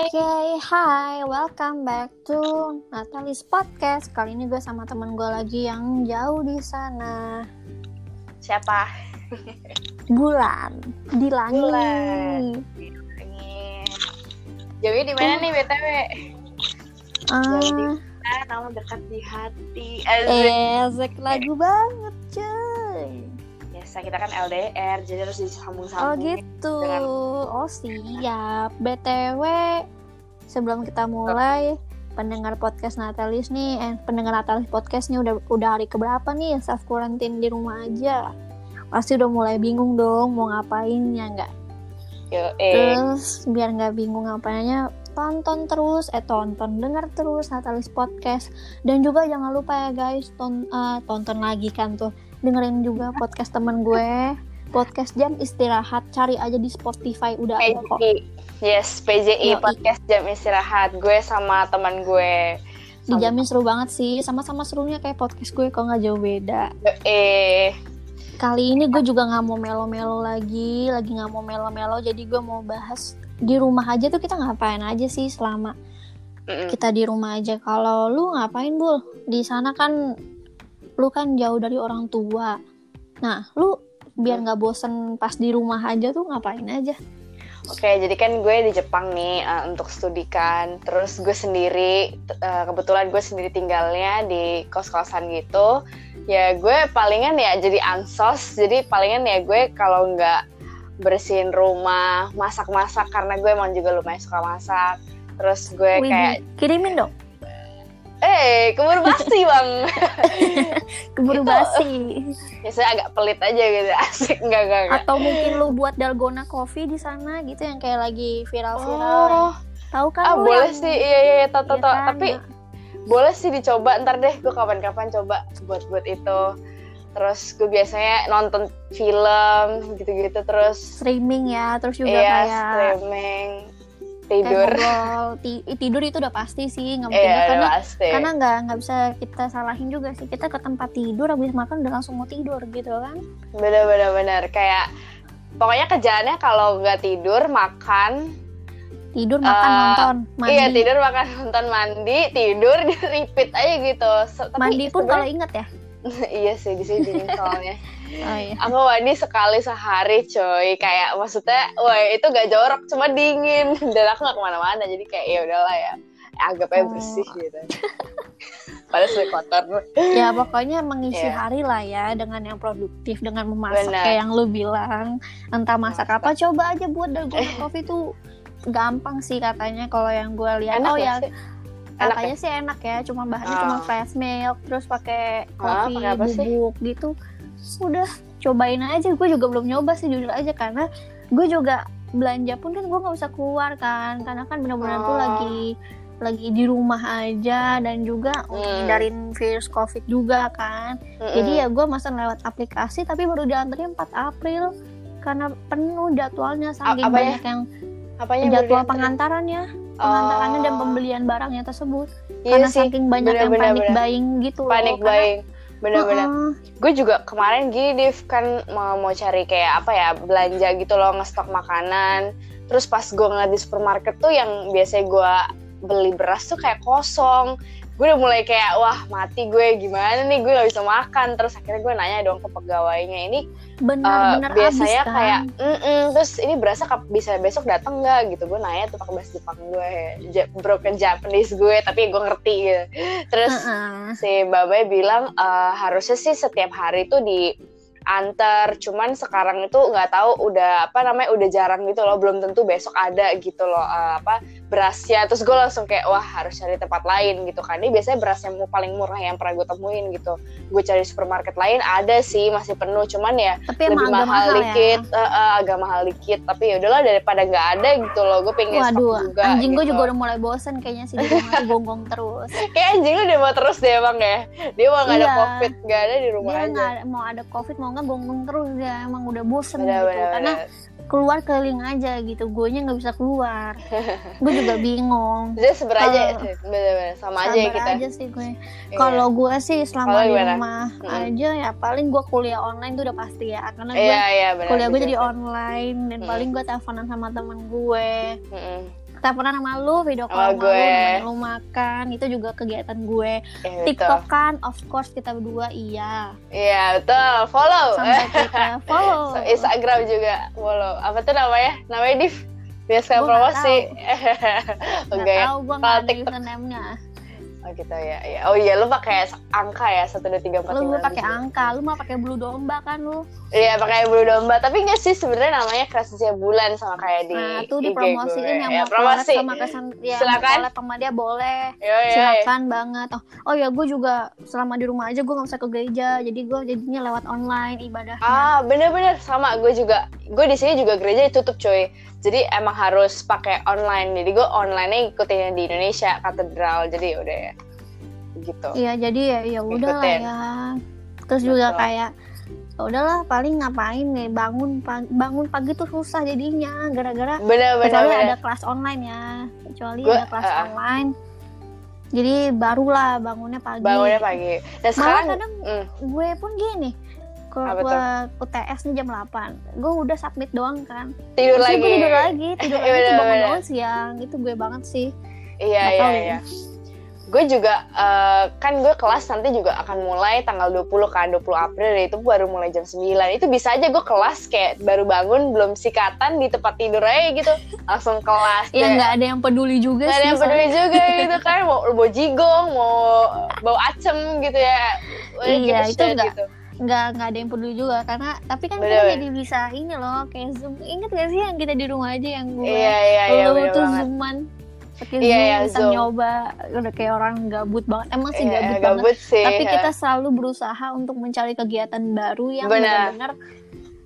Oke, hai, welcome back to Natalie's Podcast. Kali ini gue sama temen gue lagi yang jauh di sana. Siapa? Bulan di langit. Bulan. Jauhnya di mana nih BTW? Jauh di Ah, mana? Kamu dekat di hati. eh, Asik. Ezek lagu banget, cuy. Biasa kita kan LDR, jadi harus Oh disambung-sambung. gitu. dengan- Oh siap. BTW, sebelum kita mulai pendengar podcast Natalis nih, eh pendengar Natalis podcast nih udah udah hari keberapa nih self quarantine di rumah aja. Pasti udah mulai bingung dong mau ngapain ya nggak? Yo, eh. Terus biar nggak bingung ngapainnya tonton terus, eh tonton denger terus Natalis podcast dan juga jangan lupa ya guys ton, eh, tonton lagi kan tuh dengerin juga podcast temen gue podcast jam istirahat cari aja di Spotify udah ada kok. Yes, PJI Yoi. podcast jam istirahat. Gue sama teman gue. Sama- dijamin seru banget sih sama-sama serunya kayak podcast gue kok nggak jauh beda eh. kali ini gue juga nggak mau melo-melo lagi lagi nggak mau melo-melo jadi gue mau bahas di rumah aja tuh kita ngapain aja sih selama Mm-mm. kita di rumah aja. Kalau lu ngapain, Bul? Di sana kan lu kan jauh dari orang tua. Nah, lu biar nggak bosen pas di rumah aja tuh ngapain aja? Oke, jadi kan gue di Jepang nih eh, untuk studi kan. Terus gue sendiri, eh, kebetulan gue sendiri tinggalnya di kos-kosan gitu. Ya gue palingan ya jadi ansos. Jadi palingan ya gue kalau nggak bersihin rumah, masak-masak karena gue emang juga lumayan suka masak. Terus gue Wih, kayak, kirimin dong, eh keburu basi bang. keburu Itu- basi. Biasanya agak pelit aja gitu, asik nggak nggak. Atau mungkin lu buat dalgona coffee di sana gitu yang kayak lagi viral-viral. Oh, Tahu kan ah boleh yang- sih, iya iya, iya, tau tau Iya kan? Tapi boleh sih dicoba ntar deh gue kapan-kapan coba buat buat itu terus gue biasanya nonton film gitu-gitu terus streaming ya, terus juga iya kayak streaming kayak tidur. ngobrol. Ti- tidur itu udah pasti sih, nggak mungkin. Udah karena pasti. karena nggak nggak bisa kita salahin juga sih. Kita ke tempat tidur habis makan udah langsung mau tidur gitu kan. Bener-bener bener kayak pokoknya kerjaannya kalau nggak tidur makan tidur makan Eh, nonton mandi. iya tidur makan nonton mandi tidur repeat aja gitu. Se- tapi mandi pun kalau inget ya? Iya sih di sini soalnya oh iya aku mandi sekali sehari coy kayak maksudnya wah itu gak jorok cuma dingin dan aku gak ke mana-mana jadi kayak ya udahlah ya anggap aja Oh. bersih gitu padahal sudah kotor ya pokoknya mengisi Iya. hari lah ya dengan yang produktif dengan memasak Benar. kayak yang lu bilang entah masak Masak. apa coba aja buat dalgona coffee tuh gampang sih katanya kalau yang gue lihat enak oh ya sih Enak katanya sih enak ya cuma bahannya Oh. cuma fresh milk terus pakai kopi pakai apa sih? bubuk gitu udah cobain aja gue juga belum nyoba sih jujur aja karena gue juga belanja pun kan gue nggak bisa keluar kan karena kan benar-benar tuh Oh. lagi lagi di rumah aja dan juga Hmm. ngindarin virus covid juga kan Mm-mm. jadi ya gue mesen lewat aplikasi tapi baru diantarin 4 April karena penuh jadwalnya saking apanya? banyak yang apanya jadwal baru diantarin? pengantarannya pengantarannya dan Oh. pembelian barangnya tersebut Iya karena sih, saking banyak yang bener-bener, panic bener. buying gitu loh. panik Karena- buying bener-bener Heeh. gue juga kemarin gini Div kan mau mau cari kayak apa ya belanja gitu loh ngestok makanan. Terus pas gue ngeliat di supermarket tuh yang biasanya gue beli beras tuh kayak kosong gue udah mulai kayak wah mati gue gimana nih? Gue gak bisa makan. Terus akhirnya gue nanya dong ke pegawainya ini benar-benar biasanya habis kan? Kayak "Mm-mm," terus ini berasa kap- bisa besok datang nggak? Gitu gue nanya tuh pakai bahasa Jepang gue Ja- broken Japanese gue tapi gue ngerti gitu. Terus Heeh. si Babai bilang eh, harusnya sih setiap hari tuh diantar cuman sekarang itu nggak tahu udah apa namanya udah jarang gitu loh belum tentu besok ada gitu loh eh, apa berasnya terus gue langsung kayak wah harus cari tempat lain gitu kan. Ini biasanya beras yang paling murah yang pernah gue temuin gitu. Gue cari supermarket lain ada sih masih penuh. Cuman ya tapi lebih mahal, mahal dikit ya? eh, eh, agak mahal dikit. Tapi ya udahlah daripada nggak ada gitu loh gue pengen waduh stok juga anjing gue gitu. juga udah mulai bosen kayaknya sih di rumah tuh gonggong terus. Kayak anjing lu udah mau terus deh emang ya. Dia mau nggak ada Iya. covid nggak ada di rumah dia aja. nggak mau ada covid mau nggak gonggong terus dia emang udah bosen Bener, gitu. bener, karena bener. Keluar keliling aja gitu gue nya nggak bisa keluar gue juga bingung Jadi seber aja, Kalau- bener-bener sama aja ya Sabar kita. aja sih gue Iya. kalau gue sih selama di rumah Mm-mm. aja ya paling gue kuliah online tuh udah pasti ya karena gue iya benar. kuliah gue jadi online dan Mm. paling gue teleponan sama temen gue Mm-mm. Teleponan sama lu video Sama call sama lu gue. lu makan itu juga kegiatan gue Ya. TikTok kan of course kita berdua iya Iya betul. Follow. sampai kita follow So, Instagram juga follow. Apa tuh namanya? Namanya Div. Gua nggak promosi. Enggak ya. tahu gue nggak ada username-nya Oh gitu ya. ya. Oh iya lu pakai angka ya satu dua tiga empat lu lima. gue pakai angka lu mah pakai bulu domba kan lu Iya pakai bulu domba. Tapi enggak sih sebenarnya namanya kreasinya bulan sama kayak di nah tuh dipromosiin gue. yang ya, mau promosi. sama kesan ya Silakan. sama dia boleh Yo, yo, yo. silakan banget oh, oh ya gue juga selama di rumah aja gue nggak bisa ke gereja jadi gue jadinya lewat online ibadahnya Ah bener-bener sama gue juga. Gue di sini juga gereja ditutup cuy. Jadi emang harus pakai online. Jadi gue online-nya ikutin yang di Indonesia katedral. Jadi udah ya gitu. Iya jadi ya ya udah lah Ngikutin. ya. Terus juga Betul. kayak ya udahlah paling ngapain nih bangun pagi, bangun pagi tuh susah jadinya gara-gara kecuali bener. ada kelas online ya kecuali Gua, ada kelas uh, uh. online jadi barulah bangunnya pagi. Bangunnya pagi. Dan Malah sekarang kadang mm, gue pun gini kalau gue UTS nih jam 8 gue udah submit doang kan tidur Terus lagi. gue tidur lagi tidur Iya, lagi bener, bangun bener. bangun siang itu gue banget sih Iya iya tahu ya. iya. Gue juga eh, kan gue kelas nanti juga akan mulai tanggal 20 kan 20 April itu baru mulai jam 9. Itu bisa aja gue kelas kayak baru bangun belum sikatan di tempat tidur aja gitu. Langsung kelas. ya nggak ada yang peduli juga ada sih yang peduli juga gitu kan mau mau jigong mau bau acem gitu ya Iya, gitu itu shit nggak- gitu. nggak nggak ada yang peduli juga karena tapi kan Bener, kita bener. jadi bisa ini loh kayak zoom inget gak sih yang kita di rumah aja yang gue iya iya iya bener tuh banget zooman pakai Iya, zoom iya, bisa Zoom. nyoba udah kayak orang gabut banget emang sih Iya, gabut banget gabut sih tapi ya. kita selalu berusaha untuk mencari kegiatan baru yang Benar. benar-benar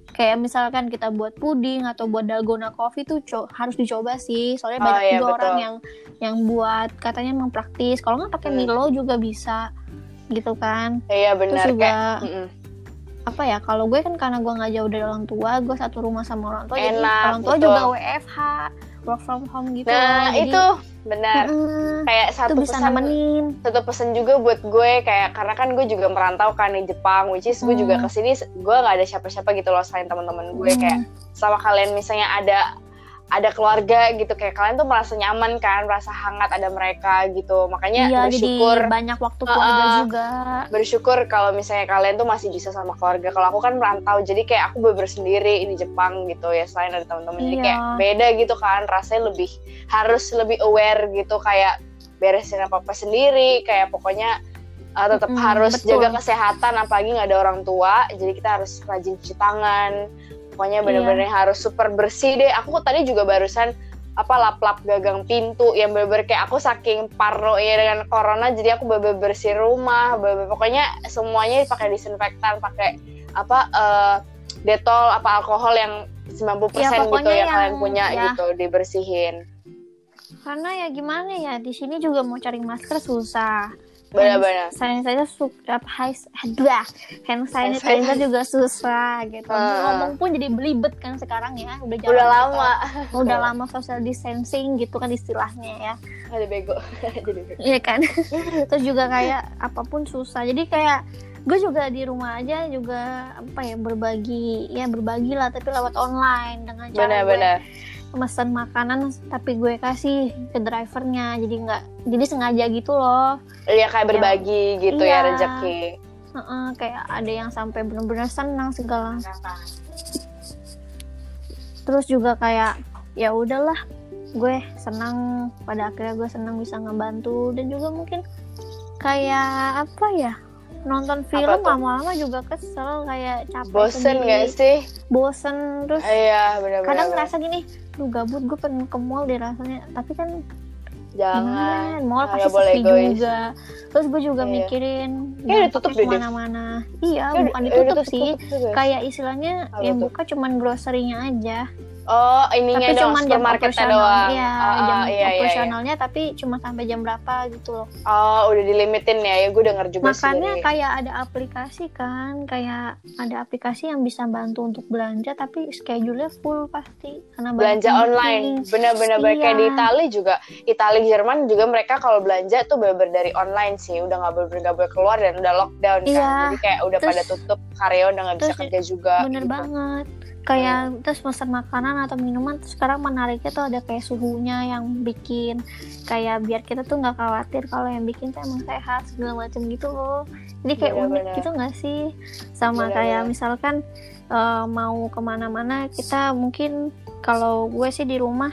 kayak misalkan kita buat puding atau buat dalgona coffee tuh co- harus dicoba sih soalnya Oh, banyak iya, juga betul. orang yang yang buat katanya emang praktis kalau nggak pakai Hmm. Milo juga bisa gitu kan iya terus benar juga kayak mm-mm. Apa ya kalau gue kan karena gue nggak jauh dari orang tua gue satu rumah sama orang tua jadi Enak, orang tua betul. juga WFH work from home gitu nah Jadi, itu benar mm-mm, kayak satu bisa pesan nemenin satu pesan juga buat gue kayak karena kan gue juga merantau kan di Jepang which is gue juga Hmm. ke sini gue nggak ada siapa-siapa gitu loh selain teman-teman gue Hmm. kayak sama kalian misalnya ada ada keluarga gitu kayak kalian tuh merasa nyaman kan merasa hangat ada mereka gitu makanya iya bersyukur jadi banyak waktu keluarga Uh-uh. juga bersyukur kalau misalnya kalian tuh masih bisa sama keluarga kalau aku kan merantau jadi kayak aku bener sendiri di Jepang gitu ya selain ada teman-teman jadi Iya. kayak beda gitu kan rasanya lebih harus lebih aware gitu kayak beresin apa apa sendiri kayak pokoknya uh, tetap Mm-mm, harus betul. jaga kesehatan apalagi nggak ada orang tua jadi kita harus rajin cuci tangan pokoknya bener-bener Iya. harus super bersih deh aku tadi juga barusan apa lap-lap gagang pintu yang bener-bener kayak aku saking parno ya dengan corona jadi aku bener-bener bersih rumah bener-bener pokoknya semuanya pakai disinfektan pakai apa eh, detol apa alkohol yang 90% Ya, gitu pokoknya yang, kalian punya ya. gitu dibersihin karena ya gimana ya di sini juga mau cari masker susah benar-benar Hand sanitizer su- apa hai aduh ah, hand sanitizer juga susah gitu. Heeh. ngomong pun jadi belibet kan sekarang ya udah jarang udah lama udah lama. social distancing gitu kan istilahnya ya. Ada bego. Jadi bego. Iya kan? Terus juga kayak apa pun susah. Jadi kayak gue juga di rumah aja juga apa ya berbagi ya berbagi lah tapi lewat online dengan cara gue benar-benar pesan makanan tapi gue kasih ke drivernya. Jadi nggak jadi sengaja gitu loh. Iya kayak berbagi gitu ya Iya. rezeki. Heeh, kayak ada yang sampai bener-bener senang segala. Terus juga kayak ya udahlah gue senang. Pada akhirnya gue senang bisa ngebantu. Dan juga mungkin kayak apa ya nonton film lama-lama juga kesel kayak capek bosen sendiri, gak sih? Bosen terus iya benar-benar kadang ngerasa gini lu gabut gue pengen ke mall deh rasanya tapi kan jangan mall pasti boleh sepi egois. juga terus gue juga Iya. mikirin Kayaknya udah tutup deh, Dev. ke mana-mana iya Ya, bukan ditutup udah sih tutup juga. kayak istilahnya Apa yang buka cuman grocery-nya aja oh ininya tapi dong cuman jam operasional doang iya Oh, jam iya, iya, iya. operasionalnya tapi cuma sampai jam berapa gitu loh oh udah dilimitin ya ya gue denger juga sih makanya dari- kayak ada aplikasi kan kayak ada aplikasi yang bisa bantu untuk belanja tapi schedule-nya full pasti karena belanja online bener-bener baik kayak di Iya. Itali juga Itali Jerman juga mereka kalau belanja tuh bener-bener dari online sih udah nggak boleh nggak boleh keluar dan udah lockdown kan Iya. jadi kayak udah Terus- pada tutup karyawan udah nggak bisa terus kerja juga bener gitu. banget kayak terus pesan makanan makanan atau minuman tuh sekarang menariknya tuh ada kayak suhunya yang bikin kayak biar kita tuh nggak khawatir kalau yang bikin tuh emang sehat segala macam gitu loh jadi kayak Bener, unik bener. gitu nggak sih sama Bener, kayak bener. misalkan eh, mau ke mana-mana kita mungkin kalau gue sih di rumah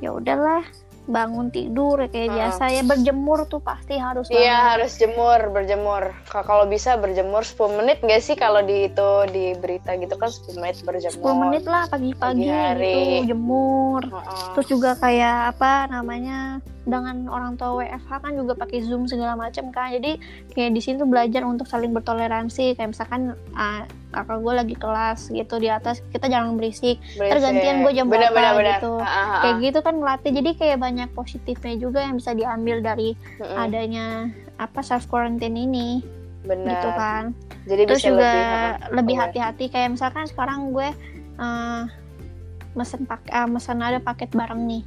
ya udahlah bangun tidur ya kayak Heeh. biasa ya berjemur tuh pasti harus Iya harus jemur, berjemur. Ka- Kalau bisa berjemur 10 menit nggak sih kalau di itu di berita gitu kan 10 menit berjemur. 10 menit lah pagi-pagi Pagi gitu jemur Heeh. terus juga kayak apa namanya dengan orang tua WFH kan juga pakai Zoom segala macam kan jadi kayak di sini tuh belajar untuk saling bertoleransi kayak misalkan ah, kakak gue lagi kelas gitu di atas kita jangan berisik Berisik. tergantian gue jam berapa bener, bener. gitu. Ha. kayak gitu kan ngelatih jadi kayak banyak positifnya juga yang bisa diambil dari Mm-mm. adanya apa self quarantine ini Bener. gitu kan Jadi terus bisa juga lebih, hati-hati kayak misalkan sekarang gue eh, mesen pak ah, mesen ada paket barang nih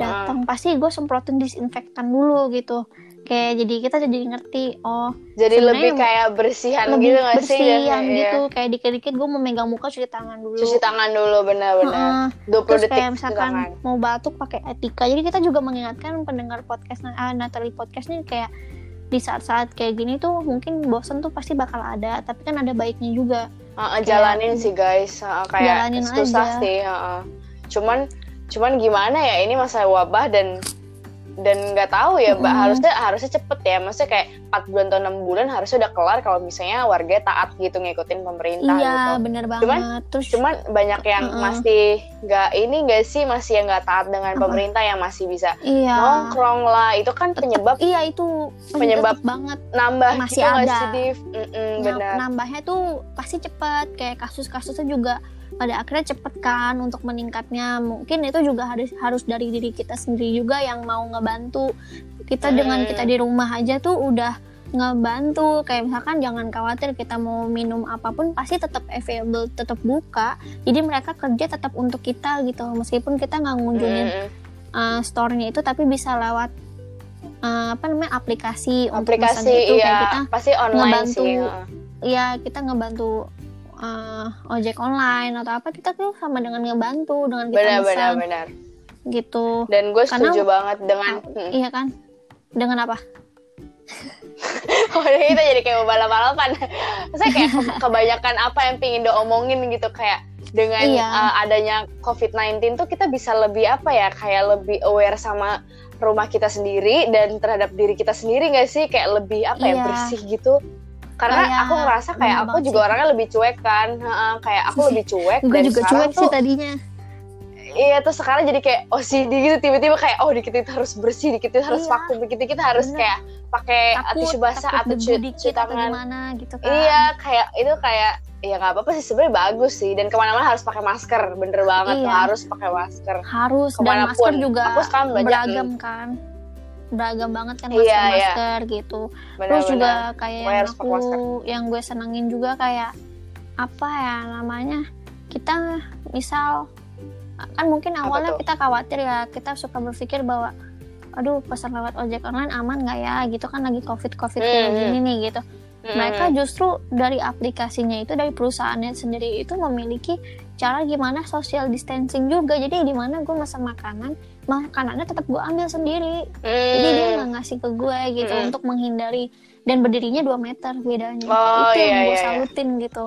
datang pasti gue semprotin disinfektan dulu gitu kayak jadi kita jadi ngerti oh Jadi lebih kayak bersihan lebih gitu nggak sih? bersih Iya, yang iya. gitu kayak dikit-dikit gue mau megang muka cuci tangan dulu Cuci tangan dulu benar-benar. Heeh. 20 terus detik kayak misalkan tangan. mau batuk pakai etika jadi kita juga mengingatkan pendengar podcast ah, Natalie podcast nih kayak di saat-saat kayak gini tuh mungkin bosen tuh pasti bakal ada tapi kan ada baiknya juga Heeh, jalanin sih guys Ha, kayak Jalanin susah aja. sih heeh. cuman cuman gimana ya ini masa wabah dan dan nggak tahu ya mbak Mm-mm. harusnya harusnya cepet ya maksudnya kayak 4 bulan atau 6 bulan harusnya udah kelar kalau misalnya warga taat gitu ngikutin pemerintah iya gitu bener banget Cuman- terus cuman banyak yang Mm-mm. masih nggak ini nggak sih masih yang nggak taat dengan Apa? pemerintah yang masih bisa iya nongkrong lah itu kan Tetep- penyebab iya itu penyebab banget nambah masih gitu ada. sih? Mm-mm, Nah, benar nambahnya tuh pasti cepet kayak kasus-kasusnya juga pada akhirnya cepet kan untuk meningkatnya. Mungkin itu juga harus harus dari diri kita sendiri juga yang mau ngebantu. Kita dengan kita di rumah aja tuh udah ngebantu. Kayak misalkan jangan khawatir kita mau minum apa pun pasti tetap available tetap buka. Jadi mereka kerja tetap untuk kita gitu. Meskipun kita nggak ngunjungin uh, store-nya itu tapi bisa lewat uh, apa namanya aplikasi, untuk aplikasi pesan itu kayak iya. kita pasti online ngebantu sih heeh. ya kita ngebantu uh, ojek online atau apa kita tuh sama dengan ngebantu dengan kita benar benar pesan benar. Gitu. Dan gue Karena- setuju banget dengan Ah, iya kan? Dengan apa? Oh kita jadi kayak balap-balapan saya kayak ke- kebanyakan apa yang pingin diomongin gitu kayak dengan Iya. uh, adanya COVID-19 tuh kita bisa lebih apa ya kayak lebih aware sama rumah kita sendiri dan terhadap diri kita sendiri nggak sih? Kayak lebih apa ya Iya. bersih gitu karena Kayak- aku ngerasa kayak aku juga sih. orangnya lebih cuek kan kayak aku lebih cuek gue dan juga cuek tuh sih tadinya Iya tuh sekarang jadi kayak OCD gitu tiba-tiba kayak oh dikit itu harus bersih dikit itu harus Iya. vakum dikit dikit harus Bener. kayak pakai tisu basah atau cuci, dikit tangan gimana gitu kan iya kayak itu kayak ya nggak apa-apa sih sebenarnya bagus sih dan ke mana-mana harus pakai masker bener banget tuh Iya. harus pakai masker harus dan Ke mana pun. masker juga Aku sekarang beragam kan beragam banget kan Iya, masker iya. masker gitu bener, terus juga bener. kayak Pokoknya yang aku masker. yang gue senengin juga kayak apa ya namanya kita misal kan mungkin awalnya kita khawatir ya kita suka berpikir bahwa aduh pesan lewat ojek online aman nggak ya gitu kan lagi covid covid kayak Hmm, gini nih gitu Mm-mm. mereka justru dari aplikasinya itu dari perusahaannya sendiri itu memiliki cara gimana social distancing juga jadi di mana gue mesen makanan makanannya tetap gue ambil sendiri. Jadi dia Mm. nggak ngasih ke gue gitu Mm-mm. untuk menghindari dan berdirinya 2 meter bedanya. Oh, itu yang iya, gue iya, iya. salutin gitu.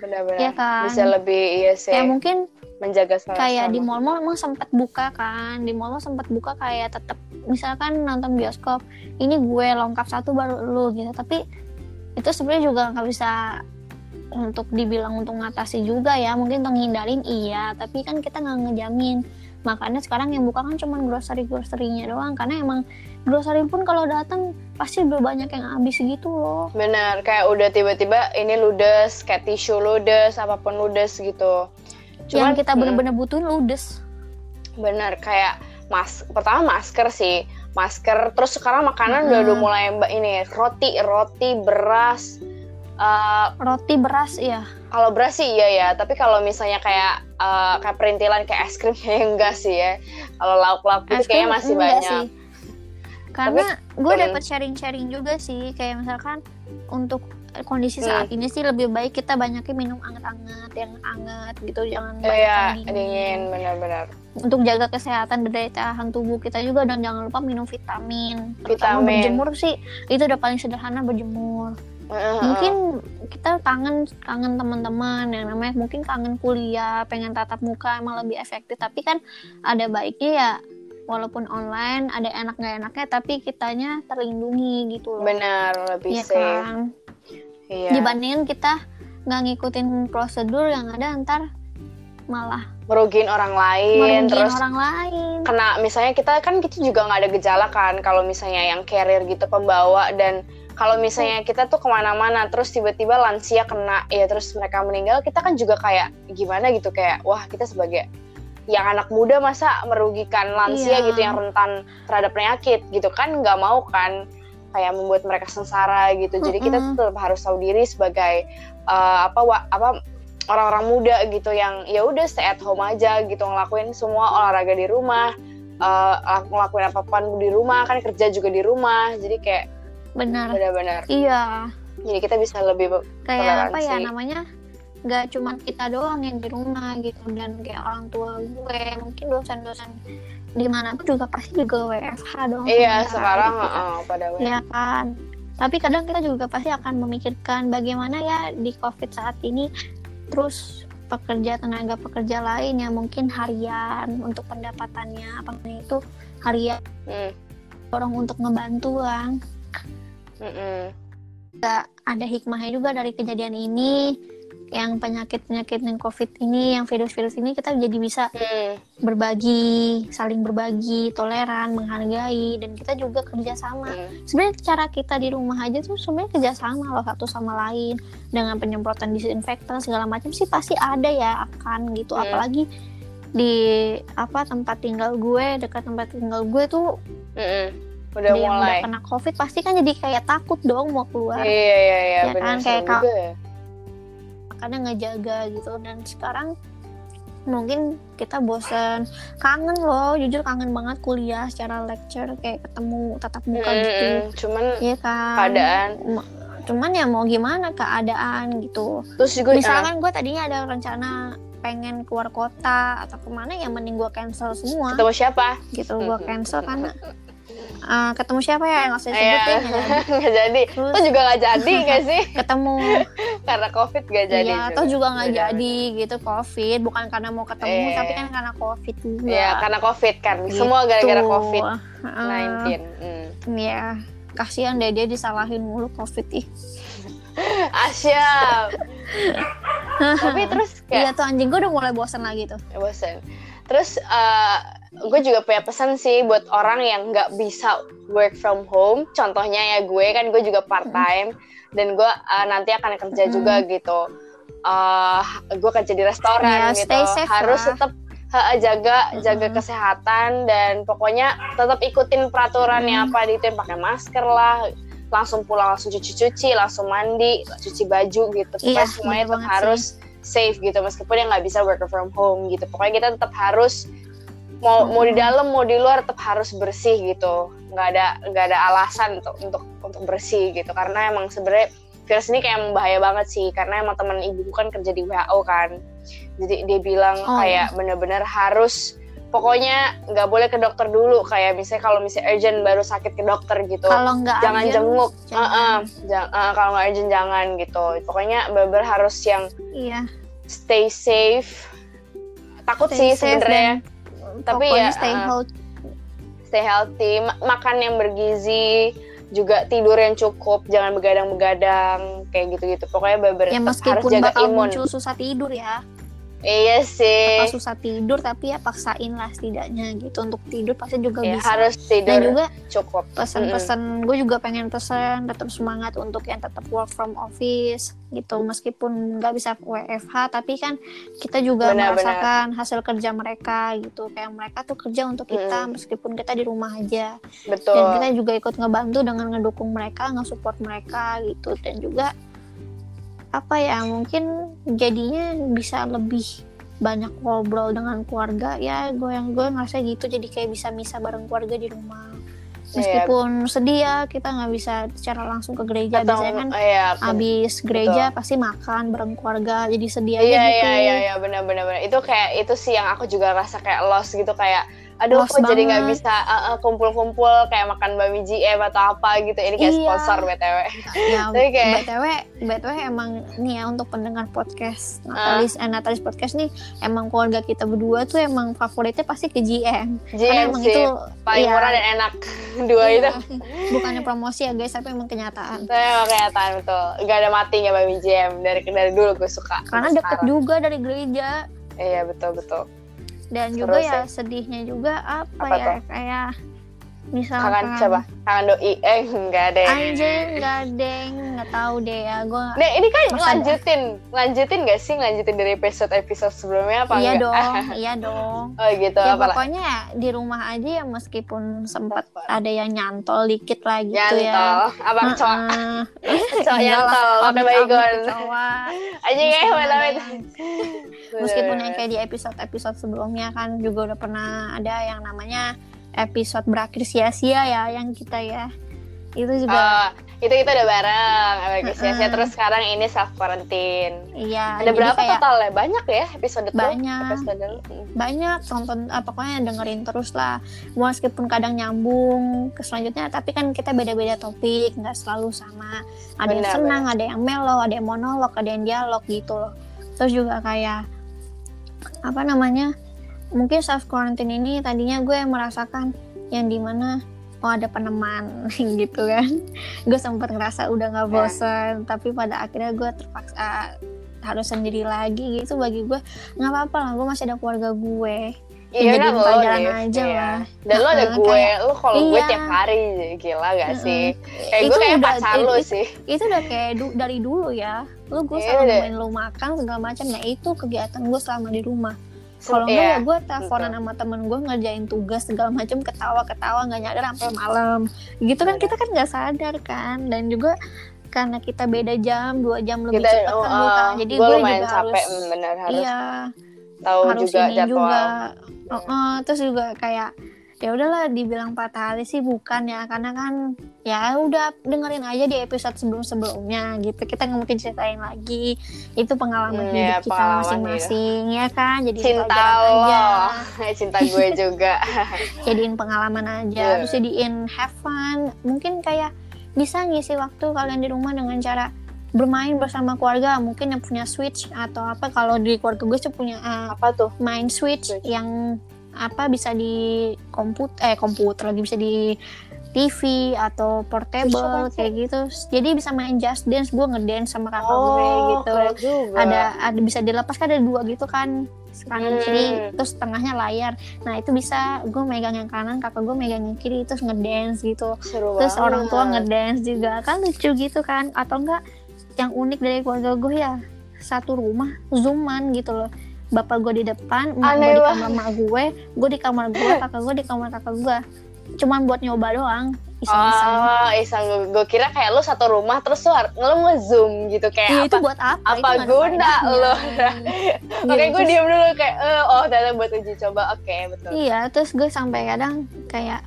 Benar-benar. Iya kan? bisa lebih iya sih. Kayak mungkin menjaga sama kayak di mall-mall emang sempat buka kan. Di mall sempat buka kayak tetap misalkan nonton bioskop ini gue lengkap satu baru lu gitu. Tapi itu sebenarnya juga nggak bisa untuk dibilang untuk ngatasi juga ya. Mungkin untuk ngindarin iya tapi kan kita nggak ngejamin makanya sekarang yang buka kan cuma grocery grocerynya doang karena emang grocery pun kalau datang pasti udah banyak yang habis gitu loh. Benar kayak udah tiba-tiba ini ludes kayak tisu ludes apa pun ludes gitu. Yang kita mm, bener-bener butuhin ludes. Bener kayak mas pertama masker sih masker terus sekarang makanan udah udah Mm-mm. mulai mbak ini roti roti beras Eh, roti beras ya kalau beras sih iya ya tapi kalau misalnya kayak eh, kayak perintilan kayak es krim kayaknya enggak sih ya kalau lauk-lauk itu Es krim kayaknya masih banyak sih. Karena gue Hmm. dapat sharing-sharing juga sih, kayak misalkan untuk kondisi Hmm. saat ini sih lebih baik kita banyakin minum anget-anget yang anget gitu jangan banyak Iya, dingin. dingin benar-benar. untuk jaga kesehatan daya tahan tubuh kita juga dan jangan lupa minum vitamin terutama Vitamin. berjemur sih itu udah paling sederhana berjemur Mungkin kita kangen kangen teman-teman yang namanya mungkin kangen kuliah pengen tatap muka emang lebih efektif. Tapi kan ada baiknya ya walaupun online ada enak nggak enaknya tapi kitanya terlindungi gitu loh. Benar lebih Iya safe. kan? Iya. dibandingin kita nggak ngikutin prosedur yang ada ntar malah Merugiin orang lain, merugiin terus orang lain. kena misalnya kita kan kita juga nggak ada gejala kan kalau misalnya yang carrier gitu pembawa dan kalau misalnya kita tuh ke mana-mana terus tiba-tiba lansia kena ya terus mereka meninggal kita kan juga kayak gimana gitu kayak wah kita sebagai yang anak muda masa merugikan lansia Iya. gitu yang rentan terhadap penyakit gitu kan nggak mau kan kayak membuat mereka sengsara gitu jadi kita Mm-mm. tetap harus tahu diri sebagai eh, apa wa- apa orang-orang muda gitu yang ya udah stay at home aja gitu ngelakuin semua olahraga di rumah eh, ngelakuin apa pun di rumah kan kerja juga di rumah jadi kayak benar. Benar-benar. Iya. Jadi kita bisa lebih kayak apa ya namanya? Nggak cuma kita doang yang di rumah gitu dan kayak orang tua gue mungkin dosen-dosen di mana pun juga pasti juga WFH dong iya sementara sekarang gitu kan. eh, pada Iya kan? Tapi kadang kita juga pasti akan memikirkan bagaimana ya di covid saat ini terus pekerja tenaga pekerja lain yang mungkin harian untuk pendapatannya apa itu harian Hmm, orang untuk ngebantu kan mm-mm. ada hikmahnya juga dari kejadian ini yang penyakit-penyakit yang covid ini yang virus-virus ini kita jadi bisa Hmm, berbagi saling berbagi toleran menghargai dan kita juga kerjasama hmm. sebenarnya cara kita di rumah aja tuh sebenarnya kerjasama loh satu sama lain dengan penyemprotan disinfektan segala macam sih pasti ada ya akan gitu Hmm. apalagi di apa tempat tinggal gue dekat tempat tinggal gue tuh Mm-mm. Udah ada yang udah mulai. kena covid pasti kan jadi kayak takut dong mau keluar. Iya iya iya Ya benar kan, kayak juga ya. karena ngejaga gitu. Dan sekarang mungkin kita bosen. Kangen loh jujur kangen banget kuliah secara lecture kayak ketemu tatap muka gitu. Mm-mm. cuman Iya kan? keadaan. Ma- cuman ya mau gimana keadaan gitu. Terus juga misalkan gue tadinya ada rencana pengen keluar kota atau ke mana ya mending gue cancel semua. Ketemu siapa? Gitu gue cancel karena eh, ketemu siapa ya yang nggak usah Iya, disebutin? Ya jadi. nggak jadi. Terus- Lo juga nggak jadi nggak sih? Ketemu. Karena covid nggak jadi Iya, atau juga nggak jadi gitu covid. Bukan karena mau ketemu Iya, tapi iya. kan karena covid juga. Ya karena covid kan. Gitu. semua gara-gara covid Heeh. 19 hmm. Iya, kasihan deh dia disalahin mulu covid ih. Asya tapi terus iya kayak tuh anjing gue udah mulai bosan lagi tuh. Ya bosan terus eh, gue juga punya pesan sih buat orang yang nggak bisa work from home. Contohnya ya gue kan gue juga part time dan gue eh, nanti akan kerja juga gitu. Eh gue kerja di restoran Ya, gitu. safe harus lah. tetap eh, jaga jaga kesehatan. Dan pokoknya tetap ikutin peraturannya Mm. apa di itu pakai masker lah. Langsung pulang langsung cuci-cuci langsung mandi cuci baju gitu. Pokoknya Iya, semuanya tetap harus safe gitu. Meskipun yang nggak bisa work from home gitu. Pokoknya kita tetap harus mau mau di dalam mau di luar tetap harus bersih gitu. Nggak ada nggak ada alasan untuk untuk untuk bersih gitu. Karena emang sebenarnya virus ini kayak emang bahaya banget sih. Karena emang teman ibuku kan kerja di WHO kan. Jadi dia bilang Oh, kayak bener-bener harus pokoknya nggak boleh ke dokter dulu. Kayak misalnya kalau misalnya urgent baru sakit ke dokter gitu kalau nggak jangan urgent, jenguk. jangan. Heeh, jang- eh, kalau nggak urgent jangan gitu. Pokoknya bener harus yang iya. stay safe. Takut Stay sih sebenarnya tapi pokoknya ya, stay uh, healthy. stay healthy. Ma- makan yang bergizi juga tidur yang cukup jangan begadang-begadang kayak gitu-gitu. Pokoknya bener ya harus meskipun jaga bakal imun. muncul susah tidur ya iya sih. Bakal susah tidur tapi ya paksain lah setidaknya gitu. Untuk tidur pasti juga ya, bisa. harus dan tidur juga cukup. pesan-pesan gue juga pengen pesan tetap semangat untuk yang tetap work from office gitu. Meskipun nggak bisa WFH tapi kan kita juga Benar, merasakan hasil kerja mereka gitu. Kayak mereka tuh kerja untuk kita meskipun kita di rumah aja. Betul. dan kita juga ikut ngebantu dengan ngedukung mereka nge-support mereka gitu. Dan juga apa ya mungkin jadinya bisa lebih banyak ngobrol dengan keluarga. Ya gue yang gue ngerasa gitu jadi kayak bisa misa bareng keluarga di rumah. Meskipun sedih ya kita nggak bisa secara langsung ke gereja. Atau- biasanya kan iya, abis gereja pasti makan bareng keluarga jadi sedih aja Iya gitu. iya iya iya benar benar benar. Itu kayak itu sih yang aku juga rasa kayak lost gitu kayak aduh kok jadi nggak bisa uh, uh, kumpul-kumpul kayak makan bami GM atau apa gitu. Ini kayak Iya. sponsor BTW. ya Tapi kayak- btw btw emang nih ya untuk pendengar podcast Ah. Natalis eh, Natalis podcast nih emang keluarga kita berdua tuh emang favoritnya pasti ke GM karena GM emang sih itu paling iya, murah dan enak. Dua iya. itu. bukannya promosi ya guys tapi emang kenyataan Tapi emang kelihatan betul. Gak ada matinya Bami GM dari dari dulu gue suka. karena deket sekarang. juga dari gereja Iya betul betul. Dan Seru juga ya sih. sedihnya juga apa, Apa ya tuh? kayak Kangen misalkan siapa? Kangen doi? Eh enggak deh. anjing nggak deng nggak tahu deh ya gue Nah ini kan Masa lanjutin, lanjutin gak sih lanjutin dari episode episode sebelumnya apa iya enggak? dong iya dong Oh gitu ya apa lah? pokoknya ya di rumah aja ya meskipun sempat ada yang nyantol dikit lah gitu Nyantol, ya abang cowok, cowok Enggak nyantol, pakai amit-amit baygon. Aja ya, ada yang- meskipun yang kayak di episode-episode sebelumnya kan juga udah pernah ada yang namanya episode berakhir sia-sia ya yang kita ya itu juga Oh, itu kita udah bareng, apalagi sia-sia. Terus sekarang ini self quarantine. iya Ada berapa kayak total ya? Banyak ya episode tuh? Banyak. Episode lu? banyak tonton ah, pokoknya dengerin terus lah meskipun kadang nyambung ke selanjutnya tapi kan kita beda-beda topik nggak selalu sama ada yang Benar, senang ada yang melo ada yang monolog ada yang dialog gitu loh terus juga kayak apa namanya mungkin self quarantine ini tadinya gue merasakan yang di mana oh ada peneman gitu kan gue sempat ngerasa udah nggak Ya. bosen tapi pada akhirnya gue terpaksa harus sendiri lagi gitu bagi gue nggak apa-apa lah gue masih ada keluarga gue Iya Jadiin kan lo Liv. aja Iya. lah. Dan lo ada gue, kayak- lo kalau gue iya. tiap hari gila gak sih? Kayak Itu gue kayak udah- pacar lo sih. itu udah kayak du- dari dulu ya lu gue Iya, selalu nemenin lu makan segala macam nah itu kegiatan gue selama di rumah kalau enggak iya. ya gue teleponan sama temen gue ngerjain tugas segala macam ketawa ketawa nggak nyadar sampai malam. Gitu kan kita kan nggak sadar kan? Dan juga karena kita beda jam dua jam lebih kita cepat kan uh, kan. jadi gue juga capek harus bener harus iya tahu harus juga ini jadwal. juga. Heeh, terus juga kayak ya udahlah dibilang patah hati sih bukan ya karena kan ya udah dengerin aja di episode sebelum sebelumnya gitu. Kita nggak mungkin ceritain lagi. Itu pengalaman Hmm, hidup ya, kita masing-masing ya kan? Jadi cinta lo. aja. Cinta gue juga. Jadiin pengalaman aja. Iya. terus jadiin have fun. Mungkin kayak bisa ngisi waktu kalian di rumah dengan cara bermain bersama keluarga. Mungkin yang punya switch atau apa. Kalau di keluarga gue sih punya uh, apa tuh? main switch, Switch. yang apa bisa di komputer eh komputer lagi bisa di TV atau portable kayak gitu. Jadi bisa main just dance gue ngedance sama kakak gue oh gitu. keren juga. Ada ada bisa dilepas kan ada dua gitu kan kanan kiri Hmm. terus tengahnya layar. Nah itu bisa gue megang yang kanan kakak gue megang yang kiri terus ngedance gitu. Seru terus banget. orang tua ngedance juga. Kan lucu gitu kan atau enggak yang unik dari keluarga gue ya satu rumah zooman gitu loh bapak gue di depan emak gue di kamar emak gue gue di kamar gue kakak gue di kamar kakak gue cuman buat nyoba doang iseng-iseng Oh, iseng gue, kira kayak lu satu rumah terus lu, lu nge-zoom gitu kayak Iya, itu apa buat apa? apa Itu guna faedahnya. lo? Gitu, Oke, gue diem dulu kayak, eh, oh ternyata buat uji coba. Oke, betul. Iya, terus gue sampai kadang kayak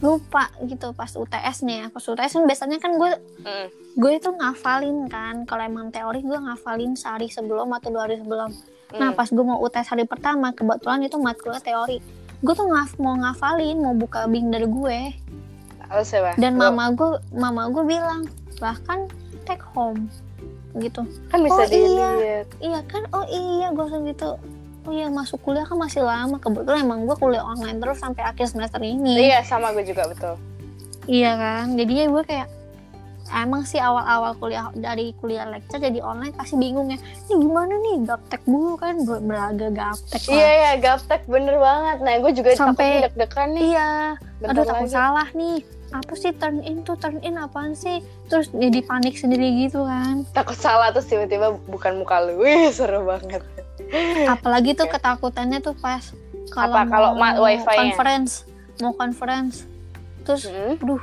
lupa gitu pas UTS nih ya. Pas UTS kan biasanya kan gue Mm. gue itu ngafalin kan. Kalau emang teori gue ngafalin sehari sebelum atau dua hari sebelum. Nah Mm. pas gue mau UTS hari pertama kebetulan itu matkulnya teori. Gue tuh ngaf mau ngafalin mau buka bing dari gue. Dan Lo- mama gue mama gue bilang bahkan take home gitu. kan bisa Oh, iya. dilihat. Iya kan? Oh iya gue langsung gitu. Oh iya masuk kuliah kan masih lama. Kebetulan emang gue kuliah online terus sampai akhir semester ini. Iya, sama gue juga betul. Iya kan, jadinya gue kayak emang sih awal-awal kuliah dari kuliah lecture jadi online pasti bingung ya. Ini gimana nih gaptek dulu kan belaga gaptek. Iya, iya, gaptek bener banget. Nah, gue juga Sampai- deg-degan nih. Iya, Bentar aduh takut salah nih. Apa sih turn in tuh turn in apaan sih? Terus jadi panik sendiri gitu kan. Takut salah terus tiba-tiba bukan muka lu. Wih, seru banget. Apalagi tuh ketakutannya tuh pas kalau Apa, kalau wifi-nya? conference, mau conference. Terus Mm. aduh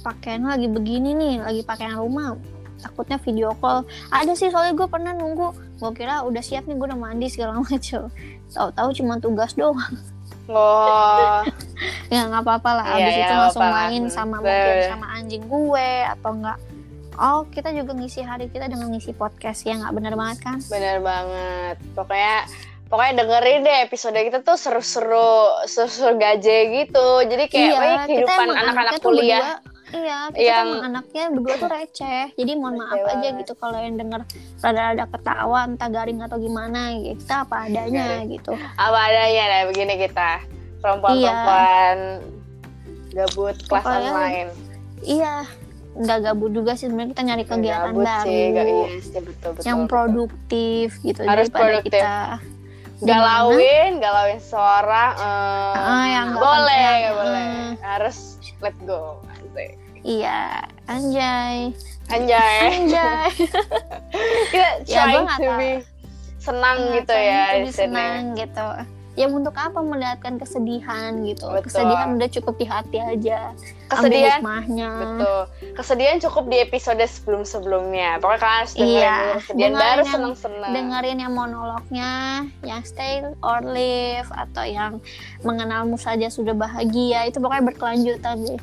pakaian lagi begini nih lagi pakaian rumah. Takutnya video call. Ada sih soalnya gue pernah nunggu. Gue kira udah siap nih gue udah mandi segala macem. Tahu-tahu cuma tugas doang. Oh, ya nggak apa-apa lah. Iya, abis iya, itu langsung apa-apa. lah. main Hmm, sama mungkin sama anjing gue atau enggak oh kita juga ngisi hari kita dengan ngisi podcast ya nggak benar banget kan Bener banget. Pokoknya pokoknya dengerin deh episode kita tuh seru-seru seru-seru gaje gitu. Jadi kayak iya, kita kehidupan anak-anak kuliah. berdua, iya, kita yang- emang anaknya berdua tuh receh. Jadi mohon maaf aja gitu kalau yang denger rada-rada ketawa entah garing atau gimana ya kita apa adanya Garing. gitu. Apa adanya deh begini kita. Perempuan-perempuan gabut kelas Pokoknya online. Iya, nggak gabut juga sih sebenarnya kita nyari kegiatan Gabut baru sih, gak, iya sih betul betul. yang betul. produktif gitu Harus daripada produktif. kita galauin, galauin seorang eh, Ah, yang boleh, nggak boleh. eh. Harus let go. Asik. Iya, anjay, Anjay. anjay. Kita Ya, gua trying nggak to be senang gitu ya di sini. senang gitu. Ya untuk apa melihatkan kesedihan gitu? Betul. Kesedihan udah cukup di hati aja. Kesedihan, hikmahnya. betul. Kesedihan cukup di episode sebelum-sebelumnya. Pokoknya kalian harus dengerin Iya, kesedihan dengerin baru yang- seneng-seneng. Dengerin yang monolognya, yang stay or live atau yang mengenalmu saja sudah bahagia itu pokoknya berkelanjutan deh.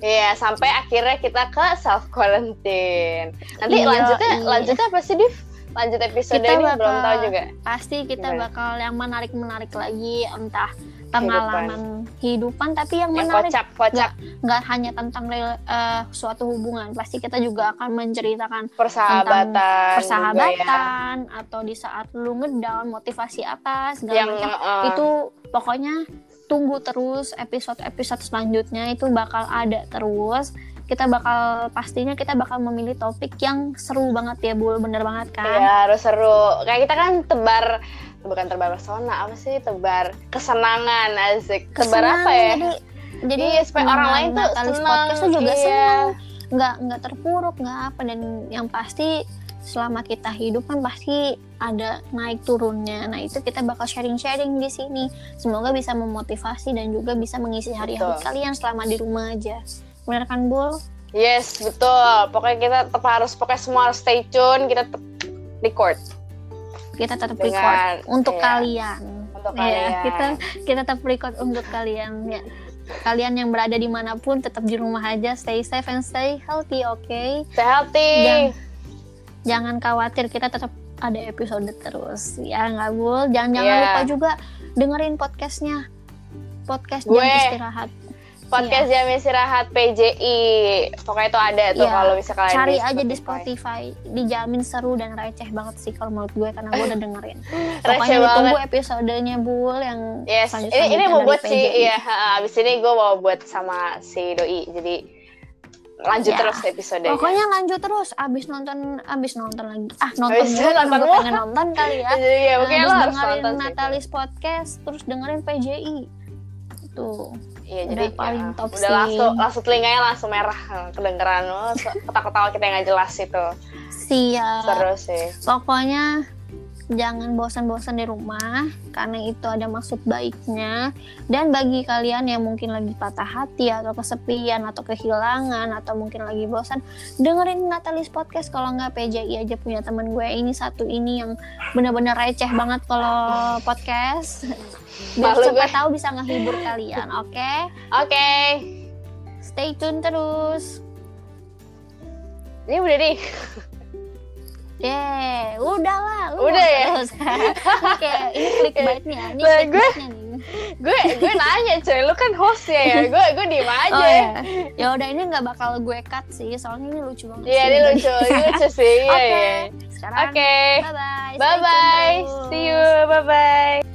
Iya, sampai akhirnya kita ke self quarantine. Nanti Iya, lanjutnya, iya. lanjutnya apa sih, Div? Lanjut episode Kita ini bakal- belum tahu juga. Pasti kita Gimana? bakal yang menarik-menarik lagi entah pengalaman kehidupan, tapi yang Yang menarik kocak, kocak nggak hanya tentang eh, suatu hubungan pasti kita juga akan menceritakan persahabatan, ya. persahabatan atau di saat lu ngedown motivasi apa segala Yang macam eh, itu pokoknya tunggu terus episode-episode selanjutnya itu bakal ada terus kita bakal pastinya kita bakal memilih topik yang seru banget ya bul bener banget kan? Ya harus seru. Kayak kita kan tebar bukan tebar pesona apa sih? Tebar kesenangan asik. Tebar Kesenangan, apa ya? jadi jadi Iya, supaya orang lain tuh senang, tuh juga iya. senang nggak nggak terpuruk nggak apa. Dan yang pasti selama kita hidup kan pasti ada naik turunnya. Nah itu kita bakal sharing sharing di sini. Semoga bisa memotivasi dan juga bisa mengisi hari-hari kalian selama di rumah aja benar kan bul yes betul. Pokoknya kita tetap harus pokoknya semua harus stay tune. Kita tetap record. Kita tetap Dengan- record untuk iya. kalian. Untuk Iya, kalian. kita kita tetap record untuk kalian ya. Kalian yang berada di mana pun tetap di rumah aja. Stay safe and stay healthy oke? Stay healthy. Jangan- jangan khawatir kita tetap ada episode terus. Ya nggak bul jangan jangan Iya. lupa juga dengerin podcastnya. Podcast Gue. jam istirahat podcast jam istirahat PJI pokoknya itu ada tuh Iya. kalau bisa kalian cari di aja di Spotify dijamin seru dan receh banget sih kalau menurut gue karena gue udah dengerin pokoknya banget. ditunggu episodenya bul yang Yes, ini ini mau buat sih, PJI. iya. Abis ini gue mau buat sama si doi, jadi lanjut Ya, terus episodenya. Pokoknya lanjut terus abis nonton abis nonton lagi ah nonton Abis dulu nonton gue pengen nonton kali ya Iya, Abis dengerin. Natalis podcast terus dengerin PJI tuh Iya, udah jadi paling ya, top udah sih. langsung langsung telinganya langsung merah kedengeran lo ketawa-ketawa kita yang nggak jelas itu. siap Seru sih. pokoknya jangan bosan-bosan di rumah karena itu ada maksud baiknya. Dan bagi kalian yang mungkin lagi patah hati atau kesepian atau kehilangan atau mungkin lagi bosan dengerin Natalis podcast. Kalau nggak PJI aja punya temen gue. Ini satu ini yang bener-bener receh banget kalau podcast. Biar Malu siapa gue. tahu bisa ngehibur kalian oke? Oke, stay tune terus. Ini udah nih. Yeay, udah lah, lu Udah nggak ya? Oke, ini clickbaitnya, ini Lah, gue- nih. Gue gue nanya cuy, lu kan host ya ya. Gue gue diem aja. Oh ya, ya udah ini nggak bakal gue cut sih, soalnya ini lucu banget. Iya, sih ini lucu, ini lucu sih. Iya, Oke, iya. sekarang Oke. bye bye. Bye bye. See you. Bye bye.